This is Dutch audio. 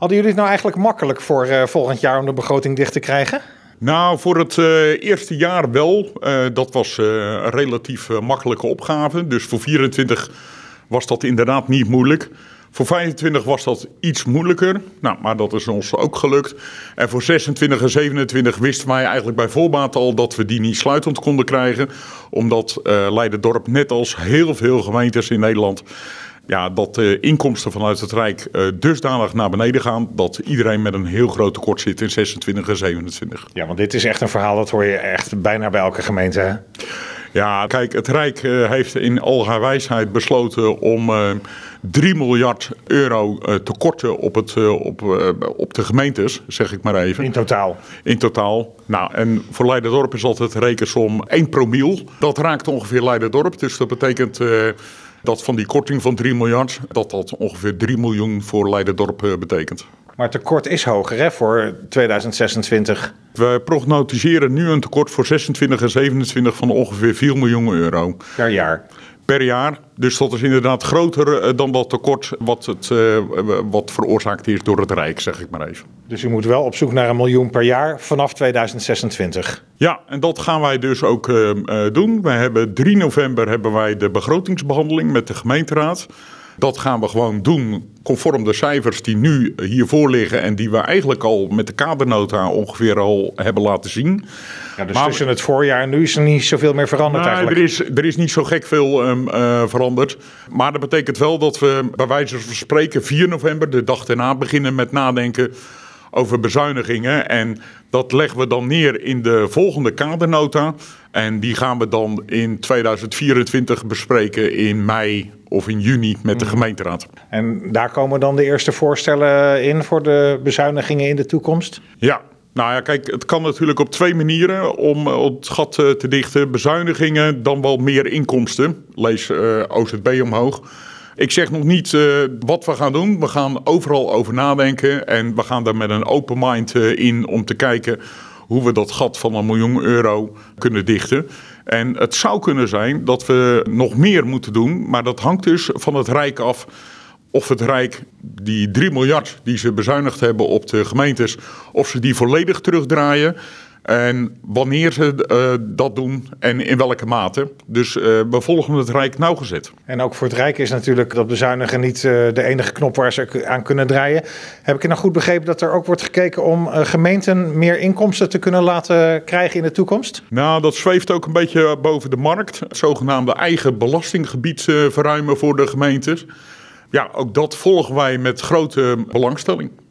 Hadden jullie het nou eigenlijk makkelijk voor uh, volgend jaar om de begroting dicht te krijgen? Nou, voor het uh, eerste jaar wel. Uh, dat was een relatief makkelijke opgave. Dus voor 24 was dat inderdaad niet moeilijk. Voor 25 was dat iets moeilijker, nou, maar dat is ons ook gelukt. En voor 26 en 27 wisten wij eigenlijk bij voorbaat al dat we die niet sluitend konden krijgen. Omdat uh, Leiden-dorp, net als heel veel gemeentes in Nederland, ja, dat de inkomsten vanuit het Rijk uh, dusdanig naar beneden gaan dat iedereen met een heel groot tekort zit in 26 en 27. Ja, want dit is echt een verhaal dat hoor je echt bijna bij elke gemeente. Hè? Ja, kijk, het Rijk uh, heeft in al haar wijsheid besloten om uh, 3 miljard euro uh, te korten op, het, op, op de gemeentes, zeg ik maar even. In totaal? In totaal. Nou, en voor Leiderdorp is altijd rekensom 1 promiel. Dat raakt ongeveer Leiderdorp, dus dat betekent dat van die korting van 3 miljard, dat dat ongeveer 3 miljoen voor Leiderdorp uh, betekent. Maar het tekort is hoger hè, voor 2026. We prognosticeren nu een tekort voor 26 en 27 van ongeveer 4 miljoen euro. Per jaar? Per jaar. Dus dat is inderdaad groter eh, dan dat tekort wat, het, uh, wat veroorzaakt is door het Rijk, zeg ik maar even. Dus u moet wel op zoek naar een miljoen per jaar vanaf 2026? Ja, en dat gaan wij dus ook uh, doen. We hebben 3 november hebben wij de begrotingsbehandeling met de gemeenteraad. Dat gaan we gewoon doen conform de cijfers die nu hiervoor liggen en die we eigenlijk al met de kadernota ongeveer al hebben laten zien. Ja, dus maar, tussen het voorjaar en nu is er niet zoveel meer veranderd nou, eigenlijk? Er is, er is niet zo gek veel um, uh, veranderd. Maar dat betekent wel dat we bij wijze van spreken 4 november, de dag daarna, beginnen met nadenken over bezuinigingen. En dat leggen we dan neer in de volgende kadernota. En die gaan we dan in 2024 bespreken in mei of in juni met de gemeenteraad. En daar komen dan de eerste voorstellen in voor de bezuinigingen in de toekomst? Ja, nou ja, kijk, het kan natuurlijk op twee manieren om het gat te dichten. Bezuinigingen, dan wel meer inkomsten. Lees uh, OZB omhoog. Ik zeg nog niet uh, wat we gaan doen. We gaan overal over nadenken. En we gaan daar met een open mind uh, in om te kijken hoe we dat gat van een miljoen euro kunnen dichten. En het zou kunnen zijn dat we nog meer moeten doen. Maar dat hangt dus van het Rijk af of het Rijk die 3 miljard die ze bezuinigd hebben op de gemeentes, of ze die volledig terugdraaien. En wanneer ze uh, dat doen en in welke mate. Dus uh, we volgen het Rijk nauwgezet. En ook voor het Rijk is natuurlijk dat bezuinigen niet uh, de enige knop waar ze aan kunnen draaien. Heb ik het nou goed begrepen dat er ook wordt gekeken om gemeenten meer inkomsten te kunnen laten krijgen in de toekomst? Nou, dat zweeft ook een beetje boven de markt. Het zogenaamde eigen belastinggebied verruimen voor de gemeentes. Ja, ook dat volgen wij met grote belangstelling.